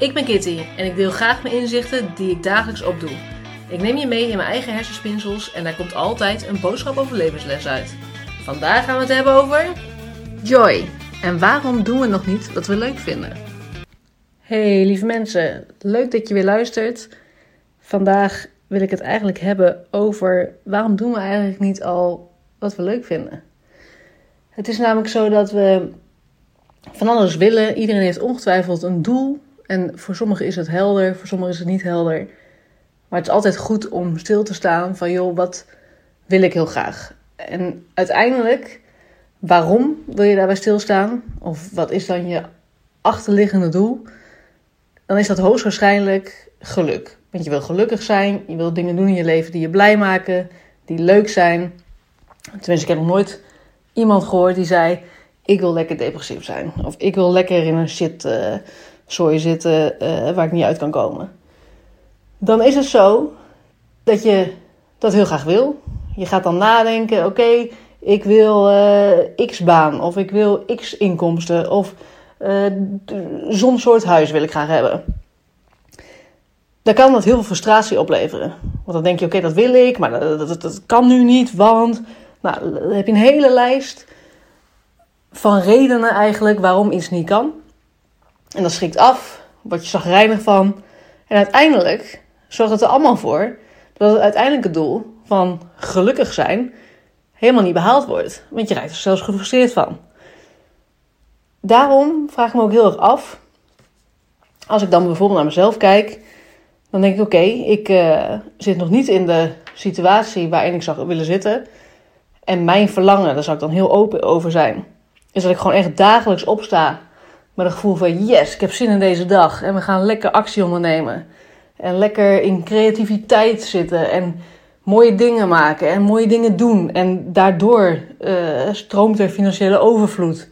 Ik ben Kitty en ik deel graag mijn inzichten die ik dagelijks opdoe. Ik neem je mee in mijn eigen hersenspinsels en daar komt altijd een boodschap over levensles uit. Vandaag gaan we het hebben over joy. En waarom doen we nog niet wat we leuk vinden? Hey lieve mensen, leuk dat je weer luistert. Vandaag wil ik het eigenlijk hebben over waarom doen we eigenlijk niet al wat we leuk vinden. Het is namelijk zo dat we van alles willen. Iedereen heeft ongetwijfeld een doel. En voor sommigen is het helder, voor sommigen is het niet helder. Maar het is altijd goed om stil te staan van, joh, wat wil ik heel graag? En uiteindelijk, waarom wil je daarbij stilstaan? Of wat is dan je achterliggende doel? Dan is dat hoogstwaarschijnlijk geluk. Want je wil gelukkig zijn, je wil dingen doen in je leven die je blij maken, die leuk zijn. Tenminste, ik heb nog nooit iemand gehoord die zei: Ik wil lekker depressief zijn. Of ik wil lekker in een shit uh, zooi zitten uh, waar ik niet uit kan komen. Dan is het zo dat je dat heel graag wil. Je gaat dan nadenken: Oké, ik wil uh, X-baan, of ik wil X-inkomsten, of zo'n soort huis wil ik graag hebben dan kan dat heel veel frustratie opleveren. Want dan denk je, oké, dat wil ik, maar dat, kan nu niet, want... Nou, dan heb je een hele lijst van redenen eigenlijk waarom iets niet kan. En dat schrikt af, word je zagrijnig van. En uiteindelijk zorgt het er allemaal voor dat het uiteindelijke doel van gelukkig zijn helemaal niet behaald wordt. Want je raakt er zelfs gefrustreerd van. Daarom vraag ik me ook heel erg af, als ik dan bijvoorbeeld naar mezelf kijk dan denk ik, oké, ik uh, zit nog niet in de situatie waarin ik zou willen zitten. En mijn verlangen, daar zou ik dan heel open over zijn, is dat ik gewoon echt dagelijks opsta met gevoel van yes, ik heb zin in deze dag. En we gaan lekker actie ondernemen. En lekker in creativiteit zitten en mooie dingen maken en mooie dingen doen. En daardoor uh, stroomt er financiële overvloed.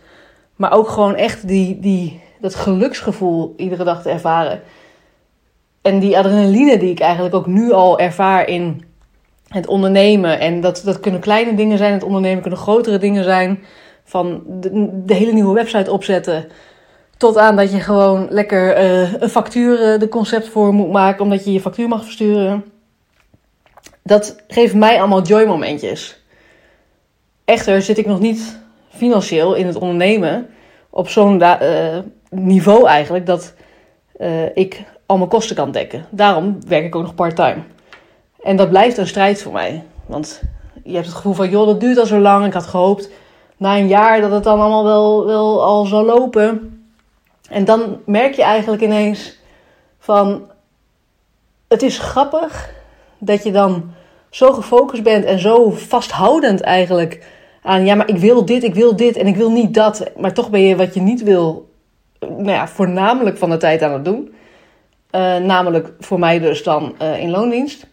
Maar ook gewoon echt die, die, dat geluksgevoel iedere dag te ervaren. En die adrenaline die ik eigenlijk ook nu al ervaar in het ondernemen. En dat, dat kunnen kleine dingen zijn, het ondernemen kunnen grotere dingen zijn. Van de hele nieuwe website opzetten. Tot aan dat je gewoon lekker uh, een factuur uh, de concept voor moet maken, omdat je je factuur mag versturen. Dat geeft mij allemaal joy momentjes. Echter zit ik nog niet financieel in het ondernemen op zo'n uh, niveau eigenlijk dat ik al mijn kosten kan dekken. Daarom werk ik ook nog part-time. En dat blijft een strijd voor mij. Want je hebt het gevoel van, joh, dat duurt al zo lang. Ik had gehoopt na een jaar dat het dan allemaal wel, wel al zou lopen. En dan merk je eigenlijk ineens van, het is grappig dat je dan zo gefocust bent en zo vasthoudend eigenlijk aan, ja, maar ik wil dit, ik wil dit en ik wil niet dat. Maar toch ben je wat je niet wil, nou ja, voornamelijk van de tijd aan het doen. Uh, namelijk voor mij dus dan uh, in loondienst.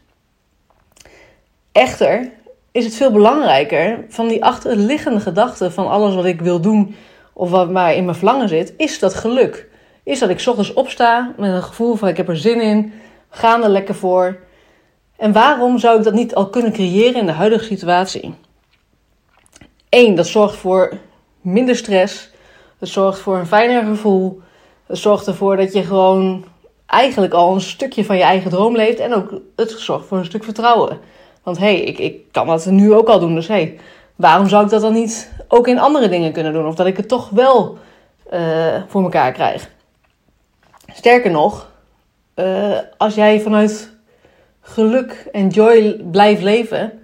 Echter is het veel belangrijker van die achterliggende gedachte van alles wat ik wil doen of wat maar in mijn verlangen zit, is dat geluk. Is dat ik ochtends opsta met een gevoel van ik heb er zin in, ga er lekker voor. En waarom zou ik dat niet al kunnen creëren in de huidige situatie? Eén, dat zorgt voor minder stress. Het zorgt voor een fijner gevoel. Het zorgt ervoor dat je gewoon eigenlijk al een stukje van je eigen droom leeft. En ook het zorgt voor een stuk vertrouwen. Want hé, hey, ik, ik kan dat nu ook al doen. Dus hé, hey, waarom zou ik dat dan niet ook in andere dingen kunnen doen? Of dat ik het toch wel uh, voor elkaar krijg. Sterker nog, uh, als jij vanuit geluk en joy blijft leven,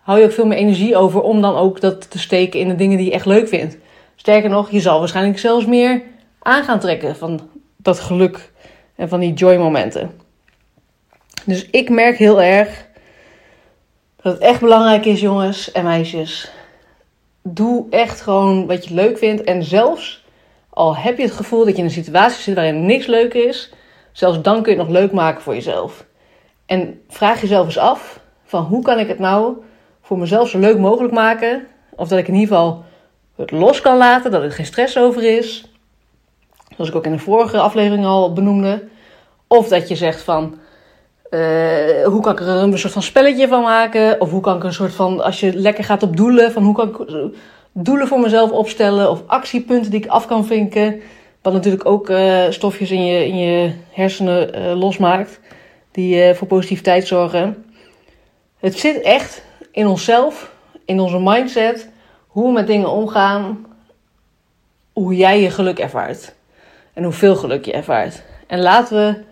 hou je ook veel meer energie over om dan ook dat te steken in de dingen die je echt leuk vindt. Sterker nog, je zal waarschijnlijk zelfs meer aan gaan trekken van dat geluk en van die joy momenten. Dus ik merk heel erg dat het echt belangrijk is, jongens en meisjes. Doe echt gewoon wat je leuk vindt. En zelfs al heb je het gevoel dat je in een situatie zit waarin niks leuk is, zelfs dan kun je het nog leuk maken voor jezelf. En vraag jezelf eens af: van hoe kan ik het nou voor mezelf zo leuk mogelijk maken? Of dat ik in ieder geval het los kan laten, dat er geen stress over is. Zoals ik ook in de vorige aflevering al benoemde. Of dat je zegt van, uh, hoe kan ik er een soort van spelletje van maken? Of hoe kan ik een soort van, als je lekker gaat op doelen, van hoe kan ik doelen voor mezelf opstellen? Of actiepunten die ik af kan vinken. Wat natuurlijk ook uh, stofjes in je, in je hersenen losmaakt. Die voor positiviteit zorgen. Het zit echt in onszelf, in onze mindset. Hoe we met dingen omgaan. Hoe jij je geluk ervaart. En hoeveel geluk je ervaart. En laten we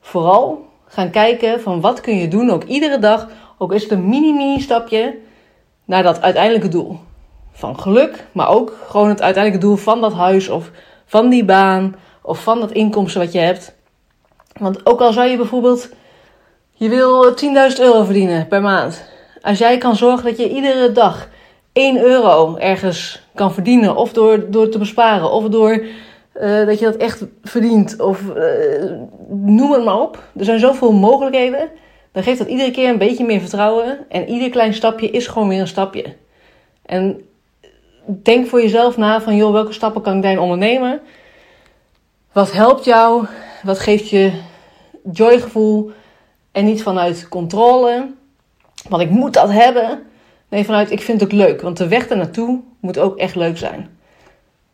vooral gaan kijken van wat kun je doen. Ook iedere dag. Ook is het een mini-mini stapje. Naar dat uiteindelijke doel. Van geluk. Maar ook gewoon het uiteindelijke doel van dat huis. Of van die baan of van dat inkomsten wat je hebt. Want ook al zou je bijvoorbeeld, je wil 10.000 euro verdienen per maand. Als jij kan zorgen dat je iedere dag 1 euro ergens kan verdienen, of door, door te besparen, of door uh, dat je dat echt verdient, of uh, noem het maar op. Er zijn zoveel mogelijkheden. Dan geeft dat iedere keer een beetje meer vertrouwen. En ieder klein stapje is gewoon weer een stapje. En denk voor jezelf na van, joh, welke stappen kan ik daarin ondernemen? Wat helpt jou? Wat geeft je joygevoel? En niet vanuit controle, want ik moet dat hebben. Nee, vanuit ik vind het ook leuk, want de weg ernaartoe moet ook echt leuk zijn.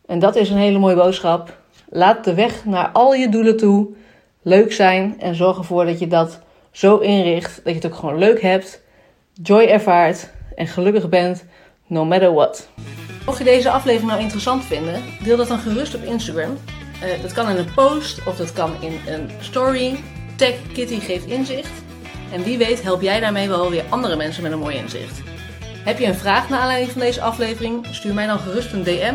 En dat is een hele mooie boodschap. Laat de weg naar al je doelen toe leuk zijn en zorg ervoor dat je dat zo inricht dat je het ook gewoon leuk hebt, joy ervaart en gelukkig bent, no matter what. Mocht je deze aflevering nou interessant vinden, deel dat dan gerust op Instagram. Uh, dat kan in een post of dat kan in een story. Tag Kitty geeft inzicht. En wie weet help jij daarmee wel weer andere mensen met een mooi inzicht. Heb je een vraag naar aanleiding van deze aflevering? Stuur mij dan gerust een DM